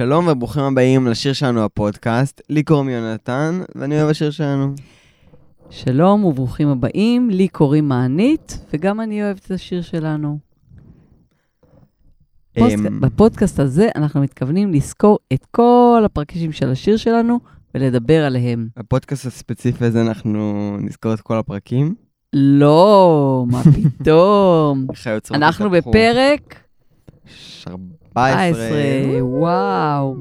שלום וברוכים הבאים לשיר שלנו הפודקאסט. לי קוראים יונתן, ואני אוהב השיר שלנו. שלום וברוכים הבאים, לי קוראים מענית, וגם אני אוהבת את השיר שלנו. פוסט... אמ, בפודקאסט הזה אנחנו מתכוונים לזכור את כל הפרקים של השיר שלנו ולדבר עליהם. בפודקאסט הספציפי הזה אנחנו נזכור את כל הפרקים. לא, מה פתאום. אנחנו. בפרק 14. 14, וואו.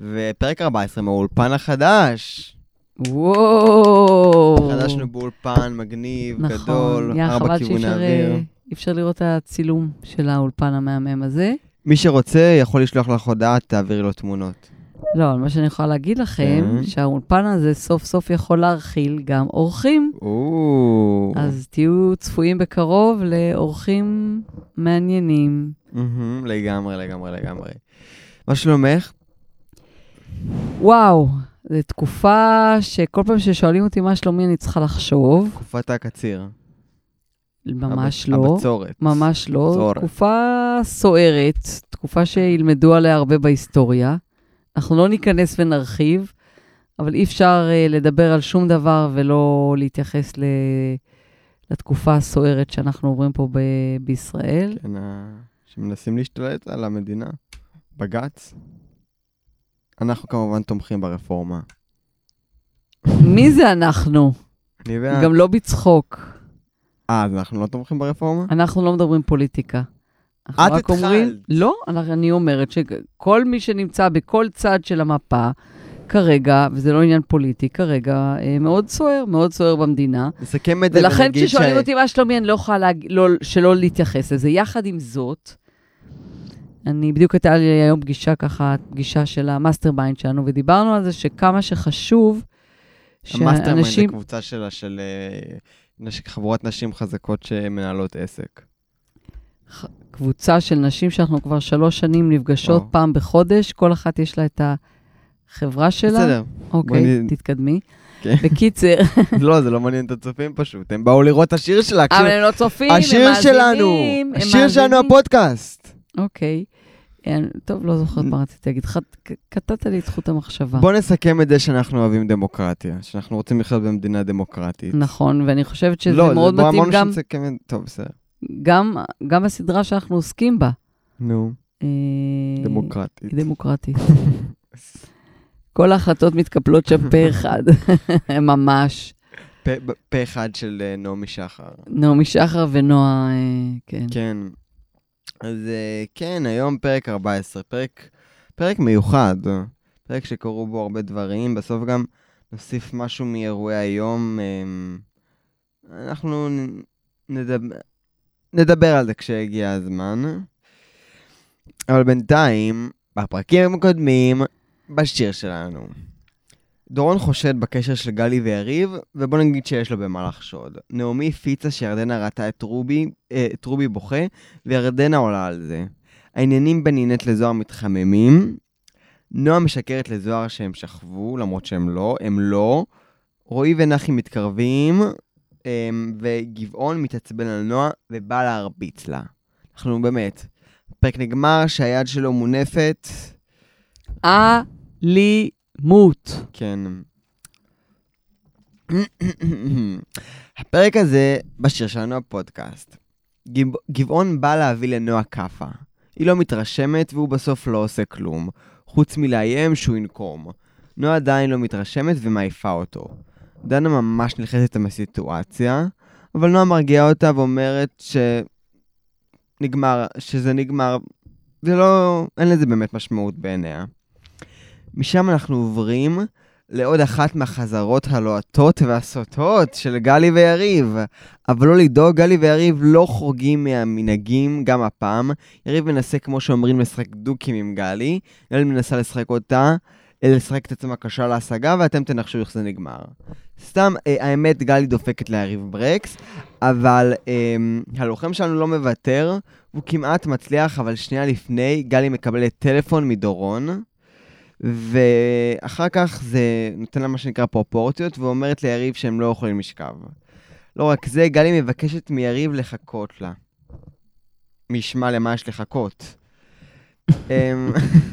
ופרק 14 מהאולפן החדש. וואו. חדשנו באולפן מגניב, נכון, גדול, ארבע כיווני אוויר. אה, אי אפשר לראות את הצילום של האולפן המהמם הזה. מי שרוצה יכול לשלוח לך הודעה, תעבירי לו תמונות. לא, אבל מה שאני יכולה להגיד לכם, כן. שהאולפן הזה סוף סוף יכול להכיל גם אורחים. או. אז תהיו צפויים בקרוב לאורחים מעניינים. לגמרי, לגמרי, לגמרי. מה שלומך? וואו, זו תקופה שכל פעם ששואלים אותי מה שלומי אני צריכה לחשוב. תקופת הקציר. ממש הב- לא. הבצורת. ממש לא. צורת. תקופה סוערת, תקופה שילמדו עליה הרבה בהיסטוריה. אנחנו לא ניכנס ונרחיב, אבל אי אפשר uh, לדבר על שום דבר ולא להתייחס ל... לתקופה הסוערת שאנחנו עוברים פה ב... בישראל. כן, ה- שמנסים להשתלט על המדינה. בג"ץ. אנחנו כמובן תומכים ברפורמה. מי זה אנחנו? אני ואת. גם לא בצחוק. אה, אז אנחנו לא תומכים ברפורמה? אנחנו לא מדברים פוליטיקה. את רק אומרים, התחלת. לא, אני אומרת שכל מי שנמצא בכל צד של המפה, כרגע, וזה לא עניין פוליטי, כרגע אה, מאוד סוער, מאוד סוער במדינה. נסכם את זה ולכן ונגיד כששואלים אותי מה שלומי, אני לא יכולה להג... לא, שלא להתייחס לזה. יחד עם זאת, אני, בדיוק הייתה לי היום פגישה ככה, פגישה של ה mastermind שלנו, ודיברנו על זה שכמה שחשוב ה mastermind זה שאנשים... קבוצה שלה של אה, חבורת נשים חזקות שמנהלות עסק. קבוצה של נשים שאנחנו כבר שלוש שנים נפגשות או. פעם בחודש, כל אחת יש לה את החברה שלה. בסדר. אוקיי, נ- תתקדמי. כן. בקיצר, לא, זה לא מעניין את הצופים פשוט. הם באו לראות את השיר שלה. אבל הקשיב- הם לא צופים, הם השיר מאזינים. שלנו, הם השיר שלנו. הפודקאסט. אוקיי. אה, טוב, לא זוכרת מה רציתי להגיד. ק- קטעת לי את זכות המחשבה. בוא נסכם את זה שאנחנו אוהבים דמוקרטיה, שאנחנו רוצים לחיות במדינה דמוקרטית. נכון, ואני חושבת שזה לא, מאוד בוא, מתאים אמרנו גם, שנסכם את- טוב, בסדר. גם, גם הסדרה שאנחנו עוסקים בה. נו, אה, דמוקרטית. דמוקרטית. כל ההחלטות מתקפלות שם פה אחד, ממש. פה- פה אחד של אה, נעמי שחר. נעמי שחר ונועה, אה, כן. כן. אז אה, כן, היום פרק 14, פרק, פרק מיוחד, פרק שקרו בו הרבה דברים, בסוף גם נוסיף משהו מאירועי היום. אה, אנחנו נדבר, נדבר על זה כשיגיע הזמן. אבל בינתיים, בפרקים הקודמים, בשיר שלנו. דורון חושד בקשר של גלי ויריב, ובוא נגיד שיש לו במה לחשוד. נעמי הפיצה שירדנה ראתה את רובי, אה, את רובי בוכה, וירדנה עולה על זה. העניינים בין נינת לזוהר מתחממים. נועה משקרת לזוהר שהם שכבו, למרות שהם לא, הם לא. רועי ונחי מתקרבים, אמ, וגבעון מתעצבן על נועה ובא להרביץ לה. אנחנו באמת, הפרק נגמר שהיד שלו מונפת. אלימות. כן. הפרק הזה בשיר שלנו הפודקאסט. גב- גבעון בא להביא לנועה כאפה. היא לא מתרשמת והוא בסוף לא עושה כלום, חוץ מלאיים שהוא ינקום. נועה עדיין לא מתרשמת ומעיפה אותו. דנה ממש נלחצת מהסיטואציה, אבל נועה מרגיעה אותה ואומרת שנגמר, שזה נגמר, זה לא, אין לזה באמת משמעות בעיניה. משם אנחנו עוברים לעוד אחת מהחזרות הלוהטות והסוטות של גלי ויריב. אבל לא לדאוג, גלי ויריב לא חורגים מהמנהגים גם הפעם. יריב מנסה, כמו שאומרים, לשחק דוקים עם גלי. גלי מנסה לשחק אותה, לשחק את עצמה קשה להשגה, ואתם תנחשו איך זה נגמר. סתם, אה, האמת, גלי דופקת ליריב ברקס, אבל אה, הלוחם שלנו לא מוותר, הוא כמעט מצליח, אבל שנייה לפני, גלי מקבלת טלפון מדורון. ואחר כך זה נותן לה מה שנקרא פרופורציות, ואומרת ליריב שהם לא יכולים לשכב. לא רק זה, גלי מבקשת מיריב לחכות לה. מי ישמע למה יש לחכות.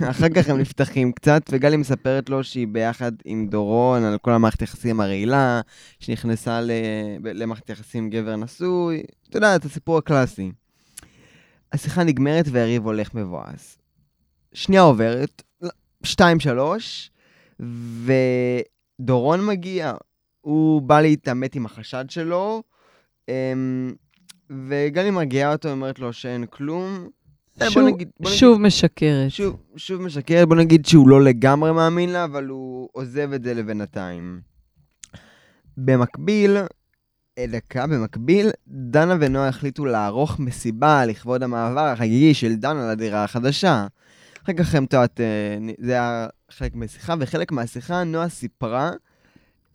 אחר כך הם נפתחים קצת, וגלי מספרת לו שהיא ביחד עם דורון על כל המערכת יחסים הרעילה, שנכנסה. למערכת יחסים גבר נשוי, אתה יודע, את הסיפור הקלאסי. השיחה נגמרת והריב הולך מבואס. שנייה עוברת, שתיים, שלוש, ודורון מגיע. הוא בא להתעמת עם החשד שלו, אמ, וגלי מרגיעה אותו, אומרת לו שאין כלום. אה, בוא שוב, נגיד- בוא נגיד- שוב משקרת. שוב, שוב משקר, בוא נגיד שהוא לא לגמרי מאמין לה, אבל הוא עוזב את זה לבינתיים. במקביל, אה, דקה, במקביל, דנה ונועה החליטו לערוך מסיבה לכבוד המעבר החגיגי של דנה לדירה החדשה. אחר כך הם, את יודעת, אה, זה היה חלק מהשיחה, וחלק מהשיחה נועה סיפרה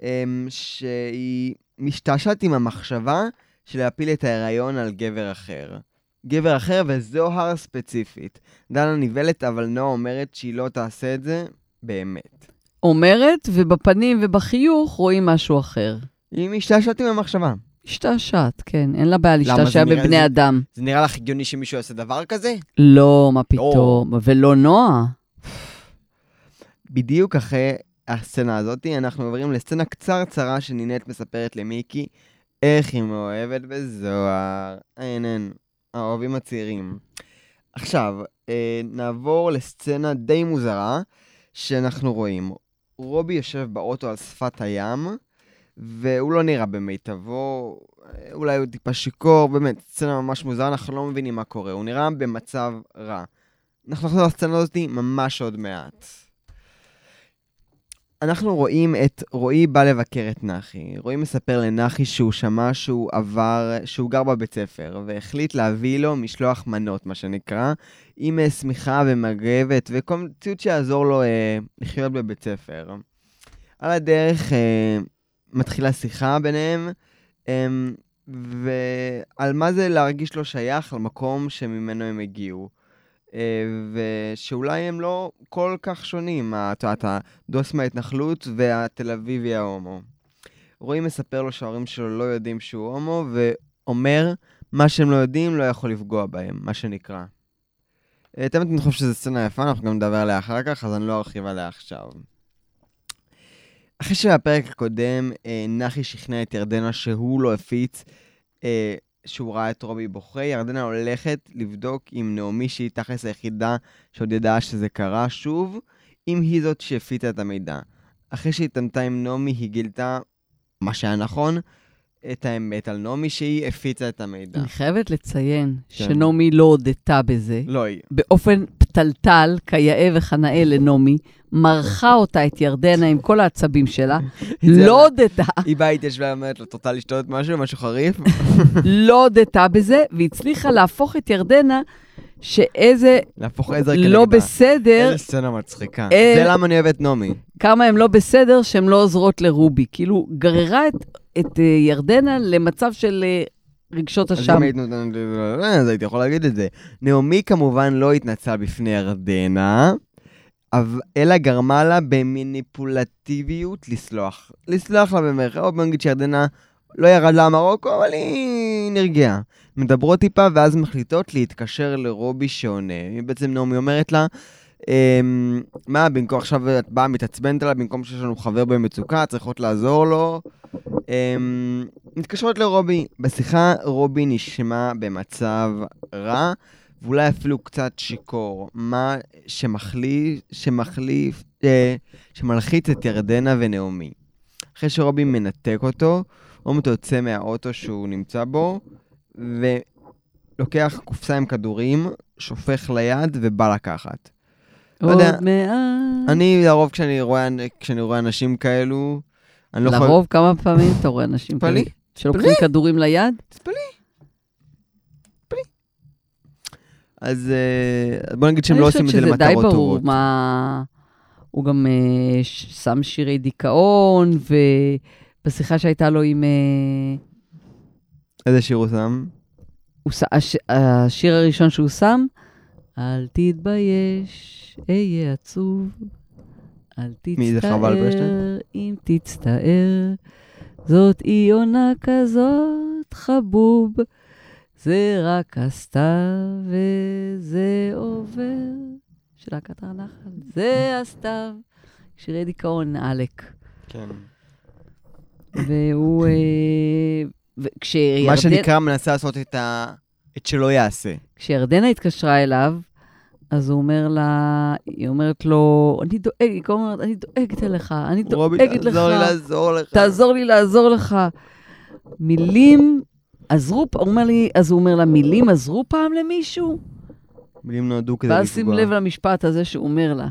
אמ, שהיא משתעשעת עם המחשבה של להפיל את ההיריון על גבר אחר. גבר אחר וזוהר ספציפית. דנה נבהלת, אבל נועה אומרת שהיא לא תעשה את זה באמת. אומרת, ובפנים ובחיוך רואים משהו אחר. היא משתעשעת עם המחשבה. השתעשעת, כן. אין לה בעיה? להשתעשע בבני זה- אדם. זה נראה לך הגיוני שמישהו יעשה דבר כזה? לא, מה פתאום. ולא נועה. בדיוק אחרי הסצנה הזאת, אנחנו עוברים לסצנה קצרצרה שנינט מספרת למיקי איך היא מאוהבת בזוהר. אין, אין, האוהבים הצעירים. עכשיו, אה, נעבור לסצנה די מוזרה, שאנחנו רואים. רובי יושב באוטו על שפת הים, והוא לא נראה במיטבו, אולי הוא טיפה שיכור, באמת, סצנה ממש מוזרה, אנחנו לא מבינים מה קורה, הוא נראה במצב רע. אנחנו נחזור לסצנה הזאת ממש עוד מעט. אנחנו רואים את רועי בא לבקר את נחי. רועי מספר לנחי שהוא שמע שהוא עבר, שהוא גר בבית ספר, והחליט להביא לו משלוח מנות, מה שנקרא, עם אה, שמיכה ומגבת וכל ציוד שיעזור לו אה, לחיות בבית ספר. על הדרך אה, מתחילה שיחה ביניהם, אה, ועל מה זה להרגיש לא שייך למקום שממנו הם הגיעו. אה, ושאולי הם לא כל כך שונים, את יודעת, הדוס מההתנחלות והתל אביבי ההומו. רועי מספר לו שההורים שלו לא יודעים שהוא הומו, ואומר, מה שהם לא יודעים לא יכול לפגוע בהם, מה שנקרא. אה, תמיד אני חושב שזו סצנה יפה, אנחנו גם נדבר עליה אחר כך, אז אני לא ארחיב עליה עכשיו. אחרי שבפרק הקודם אה, נחי שכנע את ירדנה שהוא לא הפיץ, אה, שהוא ראה את רובי בוכה, ירדנה הולכת לבדוק אם נעמי, שהיא תכלס היחידה שעוד ידעה שזה קרה שוב, אם היא זאת שהפיצה את המידע. אחרי שהתעמתה עם נעמי, היא גילתה, מה שהיה נכון, את האמת על נעמי, שהיא הפיצה את המידע. אני חייבת לציין כן. שנעמי לא הודתה בזה. לא היא. באופן פתלתל, כיאה וכנאה לנעמי, מרחה אותה, את ירדנה, עם כל העצבים שלה, לא הודתה, היא באה התיישבה ואומרת לו, את רוצה לשתות משהו? משהו חריף? לא הודתה בזה, והצליחה להפוך את ירדנה, שאיזה להפוך עזר כנגדה. לא בסדר, איזה סצנה מצחיקה. אה, זה למה אני אוהב את נעמי. כמה הן לא בסדר שהן לא עוזרות לרובי. כאילו, גררה את, את אה, ירדנה למצב של רגשות אז אשם. אם היית נותנת לי, אה, אז הייתי יכול להגיד את זה. נעמי כמובן לא התנצלה בפני ירדנה, אלא גרמה לה במניפולטיביות לסלוח. לסלוח לה במרכאות, בוא נגיד שירדנה לא ירד לה מרוקו, אבל היא נרגעה. מדברות טיפה, ואז מחליטות להתקשר לרובי שעונה. בעצם נעמי אומרת לה, מה, במקום עכשיו את באה מתעצבנת עליו, במקום שיש לנו חבר במצוקה, צריכות לעזור לו. אמ, מתקשרות לרובי. בשיחה רובי נשמע במצב רע, ואולי אפילו קצת שיכור. מה שמחליף, שמחליף, אה, שמלחיץ את ירדנה ונעמי. אחרי שרובי מנתק אותו, רומטו יוצא מהאוטו שהוא נמצא בו, ולוקח קופסה עם כדורים, שופך ליד ובא לקחת. לא עוד. מעט. אני לרוב כשאני רואה, כשאני רואה אנשים כאלו, אני לא יכול... לרוב, כמה פעמים אתה רואה אנשים כאלה? תתפלאי. שלוקחים כדורים ליד? אז אה, בוא נגיד שהם אני לא חושבת עושים את זה שזה די למטרות ברור טובות. מה... הוא גם ש- שם שירי דיכאון, ובשיחה שהייתה לו עם... אה, איזה שיר הוא שם? הוא ש... הש... השיר הראשון שהוא שם, אל תתבייש, אהיה עצוב, אל תצטער? אם תצטער, זאת אי עונה כזאת, חבוב, זה רק הסתיו וזה עובר. ולהקת הנחל. זה הסתיו. שירי דיכאון, עלק. כן. והוא... אה, וכשירדן... מה שנקרא, מנסה לעשות את ה... את שלא יעשה. כשירדנה התקשרה אליו, אז הוא אומר לה, היא אומרת לו, אני דואגת, היא אומרת, אני דואגת אליך, אני רובי, דואגת לך. תעזור לי לעזור לך. תעזור לי לעזור לך. מילים עזרו, הוא אומר לי, אז הוא אומר לה, מילים עזרו פעם למישהו? מילים נועדו כדי לפגוע. ואז שים לב למשפט הזה שהוא אומר לה.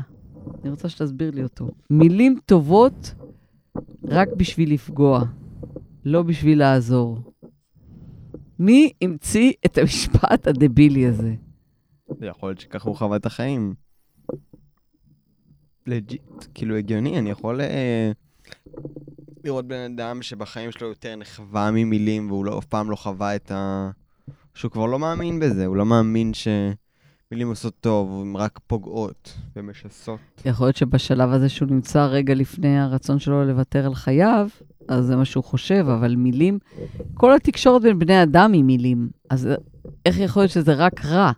אני רוצה שתסביר לי אותו. מילים טובות רק בשביל לפגוע, לא בשביל לעזור. מי המציא את המשפט הדבילי הזה? יכול להיות שככה הוא חווה את החיים. לג'יט, כאילו הגיוני, אני יכול אה, לראות בן אדם שבחיים שלו יותר נחווה ממילים והוא לא, אף פעם לא חווה את ה... שהוא כבר לא מאמין בזה, הוא לא מאמין שמילים עושות טוב, הן רק פוגעות ומשסות. יכול להיות שבשלב הזה שהוא נמצא רגע לפני הרצון שלו לוותר על חייו, אז זה מה שהוא חושב, אבל מילים, כל התקשורת בין בני אדם היא מילים. אז איך יכול להיות שזה רק רע?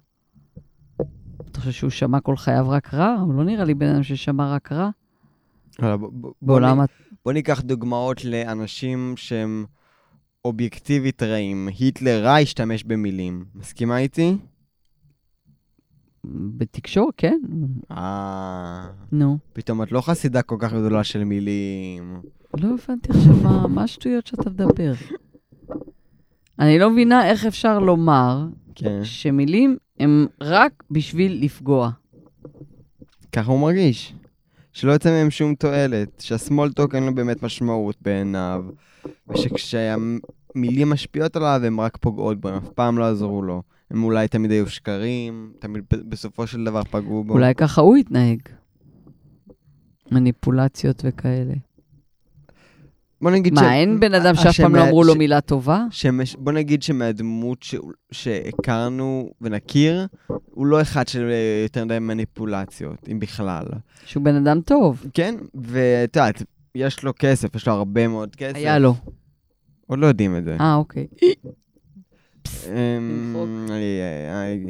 אתה חושב שהוא שמע כל חייו רק רע? הוא לא נראה לי בן אדם ששמע רק רע. בעולם. בוא ניקח דוגמאות לאנשים שהם אובייקטיבית רעים. היטלר רע השתמש במילים. מסכימה איתי? בתקשורת, כן. אה... נו. פתאום את לא חסידה כל כך גדולה של מילים. לא הבנתי עכשיו מה, מה השטויות שאתה מדבר. אני לא מבינה איך אפשר לומר כן. שמילים הם רק בשביל לפגוע. ככה הוא מרגיש. שלא יוצא מהם שום תועלת, שהסמולטוק אין לו באמת משמעות בעיניו, ושכשהמילים משפיעות עליו הן רק פוגעות בו, הם אף פעם לא עזרו לו. הם אולי תמיד היו שקרים, תמיד בסופו של דבר פגעו בו. אולי ככה הוא יתנהג. מניפולציות וכאלה. בוא נגיד מה, אין בן אדם שאף פעם לא אמרו לו ש- מילה טובה? שמש... בוא נגיד שמהדמות ש... שהכרנו ונכיר, הוא לא אחד של אה, יותר מדי מניפולציות, אם בכלל. שהוא בן אדם טוב. כן, ואת יודעת, יש לו כסף, יש לו הרבה מאוד כסף. היה לו. עוד לא יודעים את זה. אה, אוקיי. אמ, איי, איי.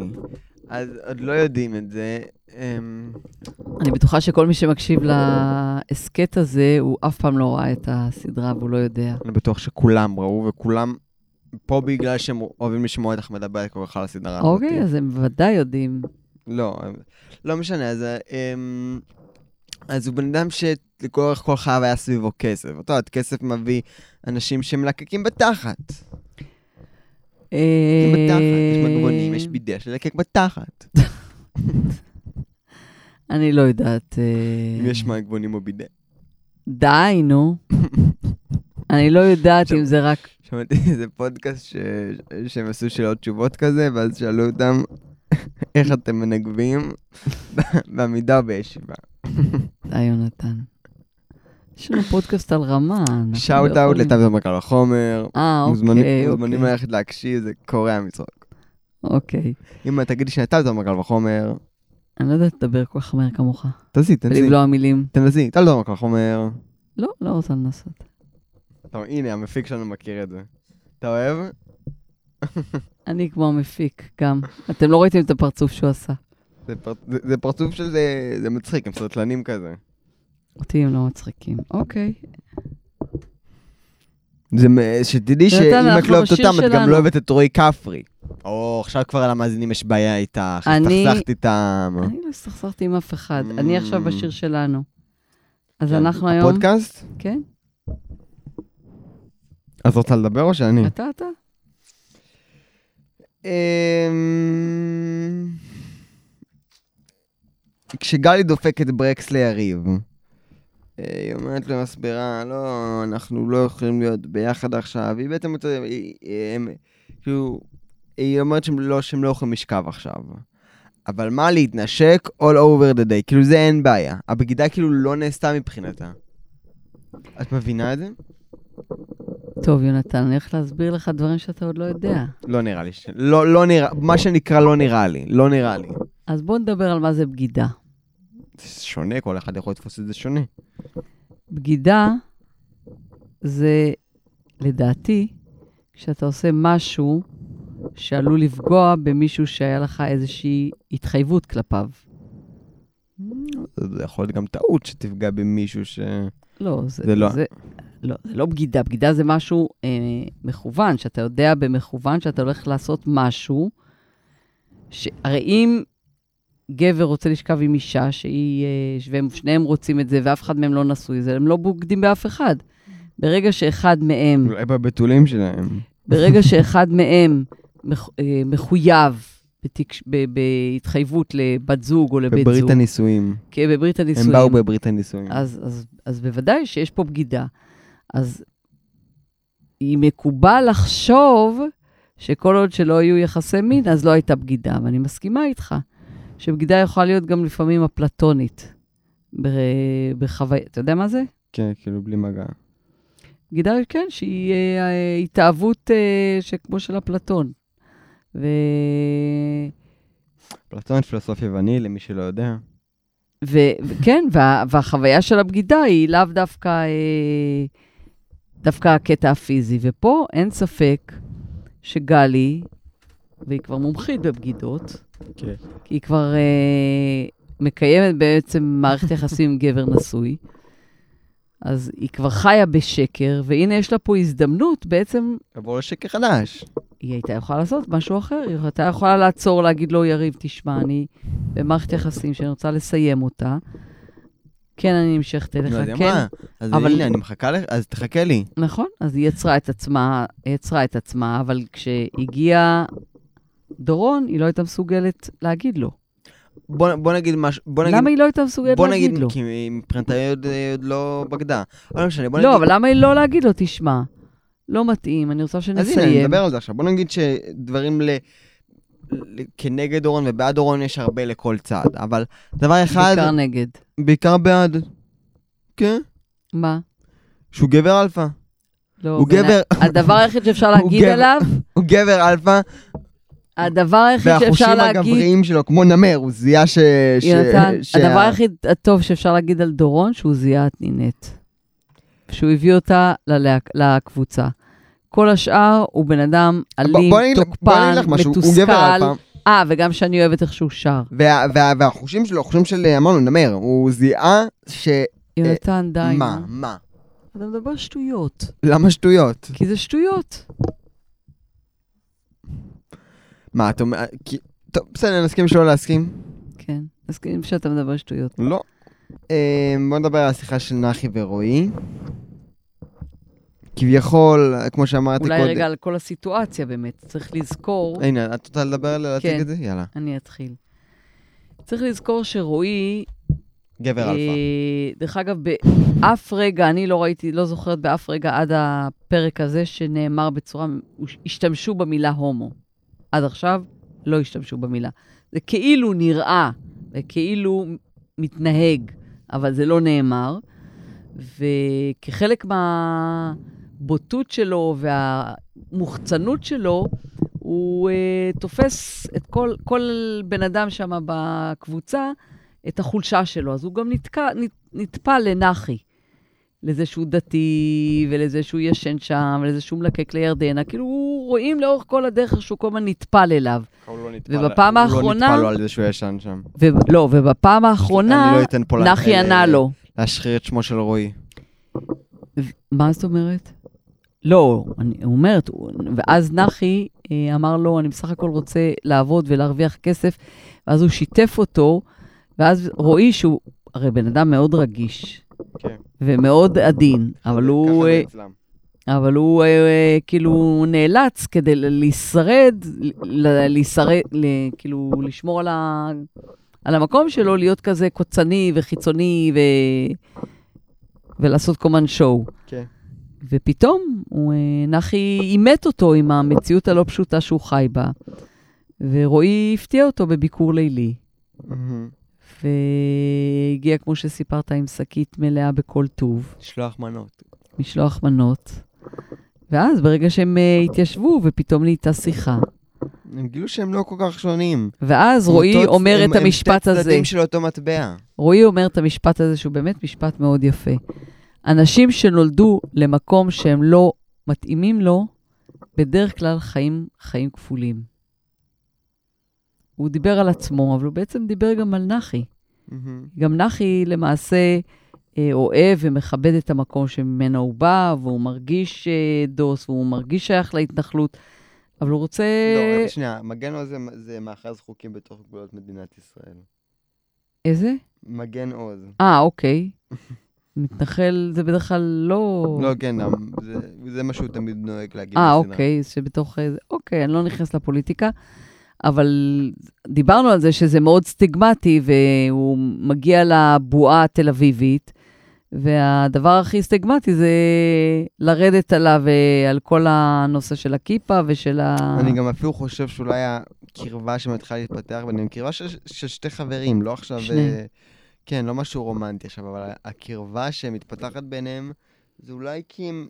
אז עוד לא יודעים את זה. אמ, אני בטוחה שכל מי שמקשיב להסכת הזה, הוא אף פעם לא ראה את הסדרה והוא לא יודע. אני בטוח שכולם ראו, וכולם פה בגלל שהם אוהבים לשמוע אותך מדברת כל כך על הסדרה הזאת. אוקיי, אז הם בוודאי יודעים. לא, לא משנה, אז... אמ, אז הוא בן אדם שלכל כל חייו היה סביבו כסף. אתה יודע, כסף מביא אנשים שמלקקים בתחת. אה, בתחת, יש מגבונים, יש בידע של לקק בתחת. אני לא יודעת. אה, אם יש מגבונים או בידע. די, נו. אני לא יודעת אם זה רק... שמעתי איזה פודקאסט. שהם עשו שאלות תשובות כזה, ואז שאלו אותם איך אתם מנגבים בעמידה או בישיבה. די, יונתן. יש לנו פודקאסט על רמה. שאוט אאוט לטייב המקל החומר. אה, אוקיי, מוזמנים אוקיי. ללכת להקשיב, זה קורע מצחוק. אוקיי. אם תגידי שנתת המקל וחומר, אני לא יודעת לדבר כל כך מהר כמוך. תנסי, תנסי. ולבלוע מילים. תנסי, תל המקל חומר. לא, לא רוצה לנסות. טוב, הנה, המפיק שלנו מכיר את זה. אתה אוהב? אני כמו המפיק, גם. אתם לא ראיתם את הפרצוף שהוא עשה. זה פר- זה- זה פרצוף של זה, זה מצחיק, הם סרטלנים כזה. אותי הם לא מצחיקים. אוקיי. זה מ- שתדעי שאם את לא אוהבת אותם, את גם. לא אוהבת את רועי כפרי. או, עכשיו כבר על המאזינים יש בעיה איתך, אני- הסתכסכת איתם. אני לא הסתכסכתי עם אף אחד. אני עכשיו בשיר שלנו. אז כן, אנחנו היום... הפודקאסט? כן? את רוצה לדבר או שאני? אתה, אתה? אמ, כשגלי דופקת ברקס ליריב, היא אומרת לו, מסבירה, לא, אנחנו לא יכולים להיות ביחד עכשיו. היא בעצם, הם- כאילו, היא אומרת שהם לא, שהם לא יכולים לשכב עכשיו. אבל מה להתנשק all over the day, כאילו זה אין בעיה. הבגידה כאילו לא נעשתה מבחינתה. את מבינה את זה? טוב, יונתן, אני הולך להסביר לך דברים שאתה עוד לא יודע. לא נראה לי. ש... לא, לא נראה, מה שנקרא לא נראה לי. לא נראה לי. אז בואו נדבר על מה זה בגידה. שונה, כל אחד יכול לתפוס את זה שונה. בגידה זה, לדעתי, כשאתה עושה משהו שעלול לפגוע במישהו שהיה לך איזושהי התחייבות כלפיו. זה יכול להיות גם טעות שתפגע במישהו ש... לא, זה, זה לא- זה, לא, זה לא בגידה. בגידה זה משהו אה, מכוון, שאתה יודע במכוון שאתה הולך לעשות משהו. ש... הרי אם גבר רוצה לשכב עם אישה, שהיא, אה, והם שניהם רוצים את זה, ואף אחד מהם לא נשוי, זה הם לא בוגדים באף אחד. ברגע שאחד מהם, אולי בבתולים שלהם. ברגע שאחד מהם מח, אה, מחויב בתקש... ב... בהתחייבות לבת זוג או לבית זוג, בברית הנישואים. כן, בברית הם הנישואים, באו בברית הנישואים. אז, אז, אז בוודאי שיש פה בגידה. אז היא מקובל לחשוב שכל עוד שלא יהיו יחסי מין, אז לא הייתה בגידה. ואני מסכימה איתך, שבגידה יכולה להיות גם לפעמים אפלטונית. בחוויה, אתה יודע מה זה? כן, כאילו בלי מגע. בגידה, כן, שהיא אה, אה, התאהבות אה, שכמו של אפלטון. ו... פלטון פילוסוף יווני, למי שלא יודע. וכן, וה- והחוויה של הבגידה היא לאו דווקא, אה, דווקא הקטע הפיזי. ופה אין ספק שגלי, והיא כבר מומחית בבגידות, כן. כי היא כבר אה, מקיימת בעצם מערכת יחסים עם גבר נשוי, אז היא כבר חיה בשקר, והנה יש לה פה הזדמנות בעצם עבור לשקר חדש. היא הייתה יכולה לעשות משהו אחר, היא הייתה יכולה לעצור, להגיד לו, יריב, תשמע, אני במערכת יחסים שאני רוצה לסיים אותה. כן, אני נמשכת אליך, היא כן. אמרה, אז אבל- הנה, אני מחכה לך, אז תחכה לי. נכון, אז היא יצרה את עצמה, יצרה את עצמה, אבל כשהגיע דורון, היא לא הייתה מסוגלת להגיד לו. בוא בוא נגיד משהו, בוא נגיד... למה היא לא הייתה מסוגלת בוא להגיד נגיד, לו? כי מבחינתה היא עוד עוד לא בגדה. לא משנה, בוא נגיד... לא, אבל למה היא לא להגיד לו, תשמע, לא מתאים, אני רוצה אז הנה, שנסיים. מדבר על זה עכשיו. בוא נגיד שדברים ל... ל- כנגד אורון ובעד אורון יש הרבה לכל צד, אבל דבר אחד, בעיקר נגד. בעיקר בעד. כן, מה? שהוא גבר אלפא. לא, הוא גבר, הדבר היחיד שאפשר להגיד. עליו, הוא גבר אלפא, הדבר היחיד שאפשר והחושים להגיד... הגבריים שלו כמו נמר, הוא זיהה ש... ש- שה- הדבר היחיד הטוב שאפשר להגיד על דורון, שהוא זיהה את נינט. שהוא הביא אותה ללהק- לקבוצה. כל השאר הוא בן אדם אלים, תוקפן, מתוסכל. אה, וגם שאני אוהבת איך שהוא שר. וה- וה- והחושים שלו, החושים של, אמרנו, נמר, הוא זיהה ש... יונתן, די. מה? נו. מה? אתה מדבר שטויות. למה שטויות? כי זה שטויות. מה, אתה אומר... טוב, בסדר, נסכים שלא להסכים. כן. כאילו שאתה מדבר שטויות. לא. אה, בוא נדבר על השיחה של נחי ורועי. כביכול, כמו שאמרתי אולי קודם... רגע על כל הסיטואציה באמת. צריך לזכור... הנה, את רוצה לדבר, להציג כן. את זה? יאללה. אני אתחיל. צריך לזכור שרועי גבר אלפא. אה, דרך אגב, באף רגע, אני לא ראיתי, לא זוכרת באף רגע עד הפרק הזה שנאמר בצורה, השתמשו במילה הומו. עד עכשיו לא השתמשו במילה. זה כאילו נראה וכאילו מתנהג, אבל זה לא נאמר. וכחלק מהבוטות שלו והמוחצנות שלו, הוא uh, תופס את כל, כל בן אדם שם בקבוצה, את החולשה שלו. אז הוא גם נתקע, נת, נטפל לנחי, לזה שהוא דתי, ולזה שהוא ישן שם, ולזה שהוא מלקק לירדנה. כאילו, רואים לאורך כל הדרך שהוא כל הזמן נטפל אליו. ובפעם הוא לא האחרונה- נטפל לו על זה שהוא ישן שם. ולא, ובפעם האחרונה, לא נחי ענה לו. להשחיר את שמו של רועי. ו- מה זאת אומרת? לא, אני אומרת, ואז נחי אה, אמר לו, אני בסך הכל רוצה לעבוד ולהרוויח כסף, ואז הוא שיתף אותו, ואז רועי שהוא הרי בן אדם מאוד רגיש, כן. ומאוד עדין, אבל הוא, אה. אבל הוא אה, כאילו נאלץ כדי לשרד, לשרד, כאילו לשמור על, ה, על המקום שלו, להיות כזה קוצני וחיצוני ו, ולעשות קומן שואו. כן. ופתאום הוא, אה, נחי אימת אותו עם המציאות הלא פשוטה שהוא חי בה, ורועי הפתיע אותו בביקור לילי. מהמם. והגיע, כמו שסיפרת, עם שקית מלאה בכל טוב. לשלוח מנות. משלוח מנות. ואז ברגע שהם uh, התיישבו, ופתאום נהייתה שיחה, הם גילו שהם לא כל כך שונים. ואז הם רועי אותו- אומר הם- את המשפט הם הזה. שתי צדדים של אותו מטבע. רועי אומר את המשפט הזה, שהוא באמת משפט מאוד יפה. אנשים שנולדו למקום שהם לא מתאימים לו, בדרך כלל חיים חיים כפולים. הוא דיבר על עצמו, אבל הוא בעצם דיבר גם על נחי. מהמם. גם נחי למעשה אה, אוהב ומכבד את המקום שממנו הוא בא, והוא מרגיש אה, דוס, והוא מרגיש שייך להתנחלות, אבל הוא רוצה... לא, רגע, שנייה, מגן עוז זה- זה מאחז חוקי בתוך גבולות מדינת ישראל. איזה? מגן עוז. אה, אוקיי. מתנחל זה בדרך כלל לא... לא, כן, זה- זה מה שהוא תמיד נוהג להגיד. אה. אוקיי, שבתוך... אוקיי, אני לא נכנס לפוליטיקה, אבל דיברנו על זה שזה מאוד סטיגמטי, והוא מגיע לבועה התל אביבית, והדבר הכי סטיגמטי זה לרדת עליו אה, על כל הנושא של הכיפה ושל ה... אני גם אפילו חושב שאולי הקרבה שמתחילה להתפתח ביניהם, קרבה של, של שתי חברים, לא עכשיו... שני. אה, כן, לא משהו רומנטי עכשיו, אבל הקרבה שמתפתחת ביניהם, זה אולי כי הם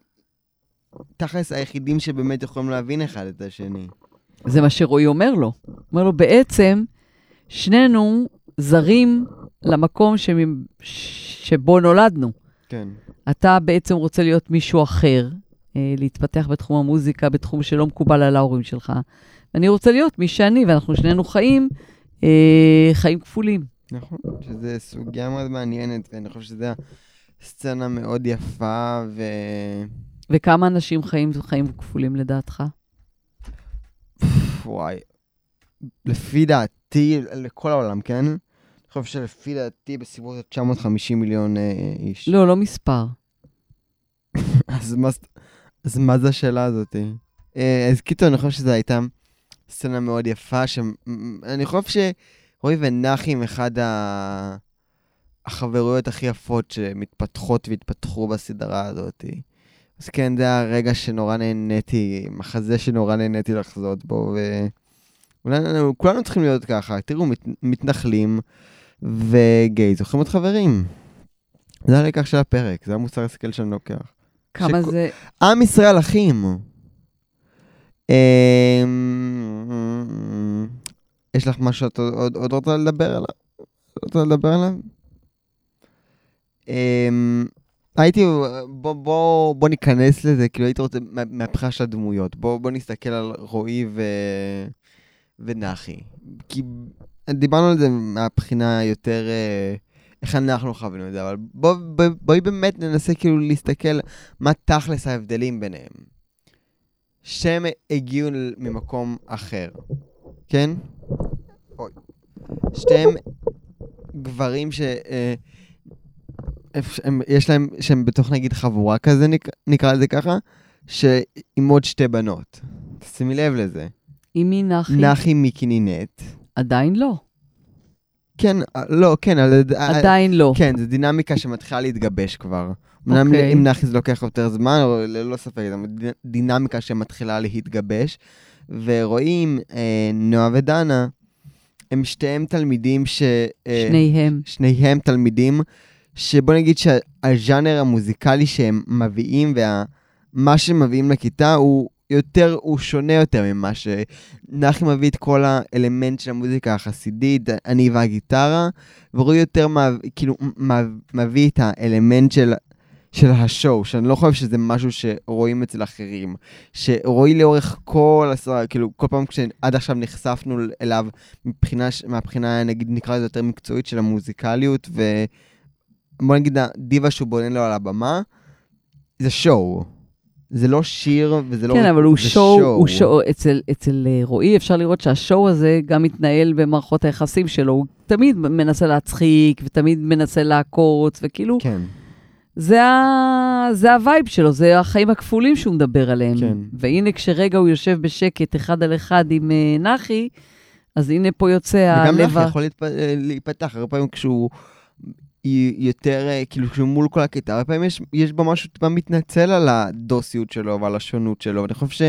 תכלס היחידים שבאמת יכולים להבין אחד את השני. זה מה שרועי אומר לו. אומר לו, בעצם, שנינו זרים למקום שמ... שבו נולדנו. כן. אתה בעצם רוצה להיות מישהו אחר, אה, להתפתח בתחום המוזיקה, בתחום שלא מקובל על ההורים שלך. ואני רוצה להיות מי שאני, ואנחנו שנינו חיים, אה, חיים כפולים. נכון, שזו סוגיה מאוד מעניינת, ואני חושב שזו סצנה מאוד יפה, ו... וכמה אנשים חיים חיים כפולים לדעתך? וואי. לפי דעתי, לכל העולם, כן? אני חושב שלפי דעתי בסביבות 950 מיליון אה, איש. לא, לא מספר. אז מה, אז מה זה השאלה הזאת? אה, אז קיצור, אני חושב שזו הייתה סצנה מאוד יפה, שאני חושב שרועי ונחי הם אחד ה... החברויות הכי יפות שמתפתחות והתפתחו בסדרה הזאת. אז כן, זה הרגע שנורא נהניתי, מחזה שנורא נהניתי לחזות בו, וכולנו כולנו צריכים להיות ככה. תראו, מת, מתנחלים וגייז הופכים להיות חברים. זה הלקח של הפרק, זה המוסר השכל שאני לוקח. כמה שכל- זה... עם ישראל אחים. אמ, יש לך משהו שאת עוד- עוד עוד רוצה לדבר עליו? רוצה לדבר עליו? הייתי, בוא, בוא, בוא ניכנס לזה, כאילו הייתי רוצה, מה- מהבחינה של הדמויות. בוא, בוא נסתכל על רועי ו... ונחי. כי דיברנו על זה מהבחינה יותר, אה, איך אנחנו חווינו את זה, אבל בוא, בוא, בואי באמת ננסה כאילו להסתכל מה תכלס ההבדלים ביניהם. שהם הגיעו ממקום אחר, כן? אוי. שתיהם גברים ש... אה, הם, יש להם, שהם בתוך נגיד חבורה כזה, נק, נקרא לזה ככה, שעם עוד שתי בנות. שימי לב לזה. עם מי נחי? נחי מיקינינט. עדיין לא. כן, אה, לא, כן, אבל... אה, עדיין לא. כן, זו דינמיקה שמתחילה להתגבש כבר. אמנם אוקיי. עם נחי זה לוקח יותר זמן, אבל ללא ספק, זו דינמיקה שמתחילה להתגבש. ורואים, אה, נועה ודנה, הם שתיהם תלמידים ש... אה, שניהם. שניהם תלמידים, שבוא נגיד שהז'אנר המוזיקלי שהם מביאים ומה שהם מביאים לכיתה הוא יותר, הוא שונה יותר ממה שנחי מביא את כל האלמנט של המוזיקה החסידית, אני והגיטרה, ורועי יותר מה, כאילו מה, מביא את האלמנט של, של השואו, שאני לא חושב שזה משהו שרואים אצל אחרים. שרועי לאורך כל הסרט, כאילו כל פעם כשעד עכשיו נחשפנו אליו מבחינה, מהבחינה, נגיד, נקרא לזה יותר מקצועית של המוזיקליות, ובוא נגיד הדיבה שהוא בונה לו על הבמה, זה show. זה לא שיר וזה לא... כן, אבל הוא שואו, הוא שואו, אצל, אצל אה, רועי אפשר לראות שה show הזה גם מתנהל במערכות היחסים שלו. הוא תמיד מנסה להצחיק, ותמיד מנסה לעקוץ, וכאילו, כן, זה, ה... זה ה vibe שלו, זה החיים הכפולים שהוא מדבר עליהם. כן. והנה, כשרגע הוא יושב בשקט אחד על אחד עם אה, נחי, אז הנה פה יוצא וגם הלב... נחי ה- יכול להתפ... להיפתח, הרבה פעמים כשהוא י- יותר, אה, כאילו כשהוא מול כל הקטע, הרבה פעמים יש, יש בו משהו טיפה מתנצל על הדוסיות שלו ועל השונות שלו, ואני חושב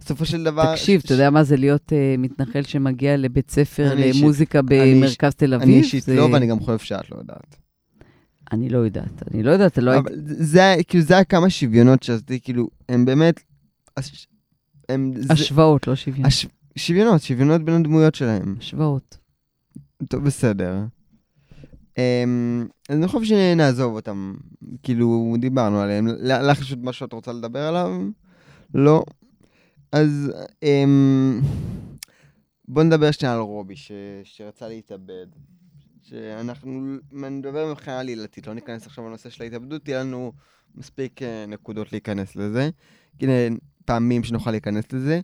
שבסופו של דבר... תקשיב, ש- אתה יודע מה זה להיות אה, מתנחל שמגיע לבית ספר אישית- למוזיקה אני במרכז תל אביב? אני אישית זה- לא, ואני גם חושב שאת לא יודעת. אני לא יודעת, אני לא יודעת, לא הייתי... זה, כאילו, זה הכמה שוויונות שעשיתי, כאילו, הם באמת... הש- הם... זה- השוואות, לא שוויון. הש... שוויונות, שוויונות בין הדמויות שלהם. השוואות. טוב, בסדר. Um, אז אני חושב שנעזוב אותם, כאילו, דיברנו עליהם. לך יש עוד משהו שאת רוצה לדבר עליו? לא. אז um, בוא נדבר שנייה על רובי. שרצה להתאבד. שאנחנו נדבר מבחינה עלילתית, לא ניכנס עכשיו לנושא של ההתאבדות, תהיה לנו מספיק אה, נקודות להיכנס לזה. הנה פעמים שנוכל להיכנס לזה.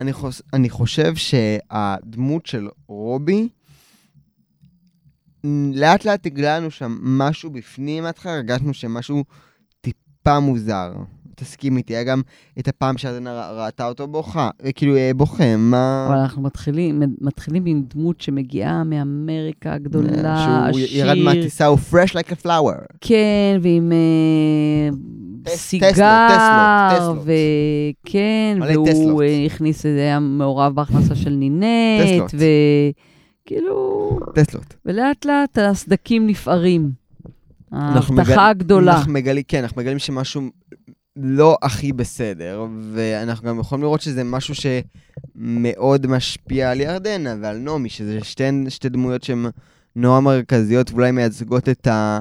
אני, חוש... אני חושב שהדמות של רובי, לאט לאט הגלנו שם משהו בפנים מההתחלה, הרגשנו שמשהו טיפה מוזר. תסכים איתי, היה גם את הפעם שאדנה ראתה אותו בוכה, כאילו אה, בוכה, מה... אבל אנחנו מתחילים, מתחילים עם דמות שמגיעה מאמריקה הגדולה, שהוא ירד מהטיסה, הוא fresh like a flower. כן, ועם אה, סיגר. וכן, והוא. אה, הכניס, היה מעורב בהכנסה של נינט, טסלות. וכאילו, טסלות. ולאט לאט הסדקים נפערים. ההבטחה הגדולה. אנחנו מגלים, כן, אנחנו מגלים שמשהו לא הכי בסדר, ואנחנו גם יכולים לראות שזה משהו שמאוד משפיע על ירדנה ועל נעמי, שזה שתי, שתי דמויות שהן נורא מרכזיות ואולי מייצגות את ה...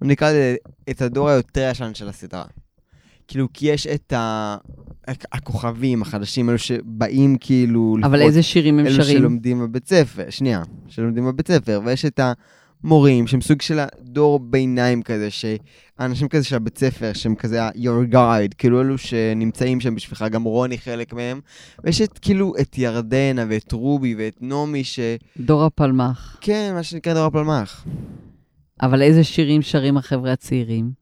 נקרא לזה, את הדור היותר ישן של הסדרה. כאילו, כי יש את ה... הכוכבים החדשים, אלו שבאים כאילו... אבל לפרוץ איזה שירים הם אלו שרים? שלומדים בבית ספר, שנייה, שלומדים בבית ספר, ויש את המורים שהם סוג של הדור ביניים כזה, שהאנשים כזה של הבית ספר, שהם כזה ה-your guide, כאילו אלו שנמצאים שם בשבילך, גם רוני חלק מהם, ויש את כאילו את ירדנה ואת רובי ואת נעמי, שכן, דור הפלמ"ח. מה שנקרא דור הפלמ"ח. אבל איזה שירים שרים החבר'ה הצעירים?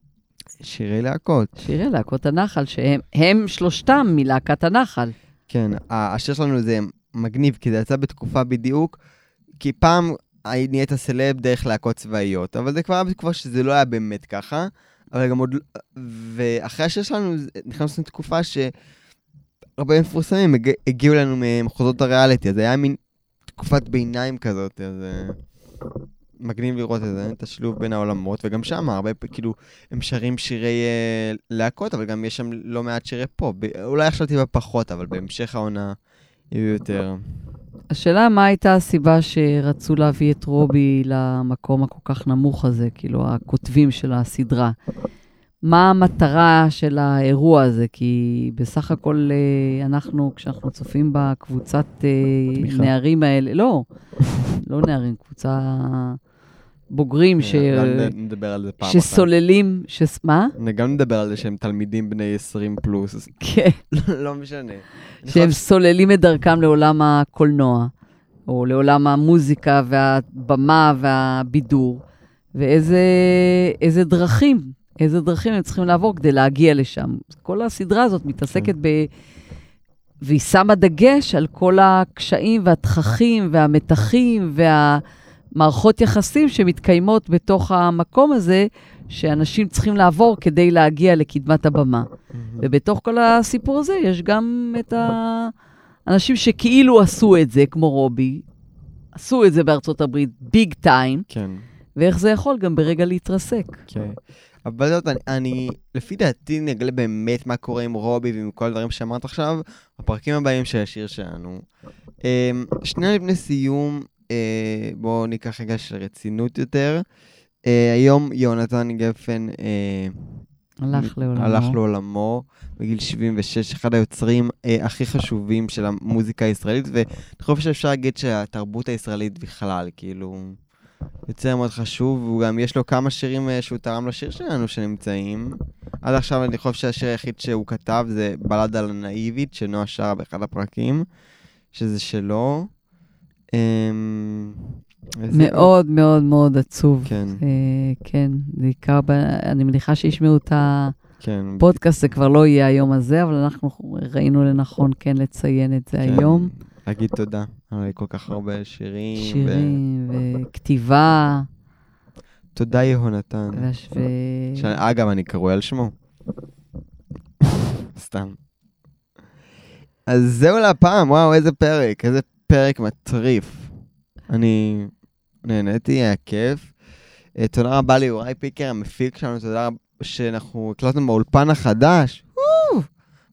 שירי להקות. שירי להקות הנחל, שהם הם שלושתם מלהקת הנחל. כן, השיר שלנו זה מגניב, כי זה יצא בתקופה בדיוק, כי פעם נהיית סלב דרך להקות צבאיות, אבל זה כבר היה בתקופה שזה לא היה באמת ככה, אבל גם עוד... ואחרי השיר שלנו נכנסנו לתקופה שהרבה מפורסמים הג... הגיעו לנו ממחוזות הריאליטי, אז זה היה מין תקופת ביניים כזאת, אז... מגניב לראות את זה, את השילוב בין העולמות, וגם שם הרבה, כאילו, הם שרים שירי אה, להקות, אבל גם יש שם לא מעט שירי פופ. אולי עכשיו טיפה פחות, אבל בהמשך העונה יהיו יותר. השאלה מה הייתה הסיבה שרצו להביא את רובי למקום הכל כך נמוך הזה, כאילו, הכותבים של הסדרה. מה המטרה של האירוע הזה? כי בסך הכל אה, אנחנו, כשאנחנו צופים בקבוצת אה, תמיכה. נערים האלה, לא, לא נערים, קבוצה בוגרים ש... נדבר על זה פעם. שסוללים, שס... מה? גם נדבר על זה שהם תלמידים בני 20 פלוס, כן. לא משנה. אני שהם סוללים את דרכם לעולם הקולנוע, או לעולם המוזיקה והבמה והבידור, ואיזה איזה דרכים, איזה דרכים הם צריכים לעבור כדי להגיע לשם. כל הסדרה הזאת מתעסקת ב... והיא שמה דגש על כל הקשיים והתככים והמתחים והמערכות יחסים שמתקיימות בתוך המקום הזה, שאנשים צריכים לעבור כדי להגיע לקדמת הבמה. ובתוך כל הסיפור הזה יש גם את האנשים שכאילו עשו את זה, כמו רובי, עשו את זה בארצות הברית ביג טיים, כן. ואיך זה יכול גם ברגע להתרסק. כן. אבל זאת, אני, אני, לפי דעתי נגלה באמת מה קורה עם רובי ועם כל הדברים שאמרת עכשיו, בפרקים הבאים של השיר שלנו. אמ, שנייה לפני סיום, בואו ניקח רגע של רצינות יותר. אה, היום יונתן גפן אה, הלך לעולמו. הלך לעולמו בגיל 76, אחד היוצרים אה, הכי חשובים של המוזיקה הישראלית, ואני חושב שאפשר להגיד שהתרבות הישראלית בכלל, כאילו, יוצר מאוד חשוב, והוא גם, יש לו כמה שירים אה, שהוא תרם לשיר שלנו שנמצאים. עד עכשיו אני חושב שהשיר היחיד שהוא כתב זה בלדה על הנאיבית, שנועה שרה באחד הפרקים, שזה שלו. אמ. מאוד מאוד מאוד עצוב. כן, אה, כן, בעיקר. אני מניחה שישמעו את כן. הפודקאסט, זה כבר לא יהיה היום הזה, אבל אנחנו ראינו לנכון כן לציין את זה כן. היום. להגיד תודה על כל כך הרבה שירים. שירים וכתיבה. תודה יהונתן. אגב, אני קרוי על שמו. סתם. אז זהו להפעם, וואו, איזה פרק, איזה פרק מטריף. אני נהניתי, היה כיף. אה, תודה רבה ליוראי פיקר, המפיק שלנו, תודה רבה שאנחנו הקלטנו באולפן החדש.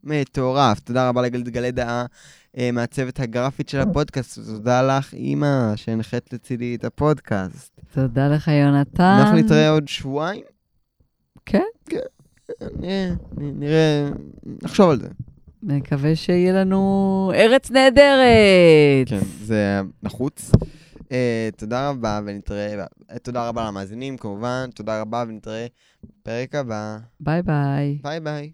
מטורף. תודה רבה לגלית גלי דעה, אה, מהצוות הגרפית של הפודקאסט, ותודה לך, אימא, שהנחית לצידי את הפודקאסט. תודה לך, יונתן. אנחנו נתראה עוד שבועיים. כן. נ- נראה, נחשוב על זה. מקווה שיהיה לנו ארץ נהדרת. כן, זה נחוץ. אה, תודה רבה, ונתראה, תודה רבה למאזינים, כמובן, תודה רבה, ונתראה בפרק הבא. ביי ביי. ביי ביי.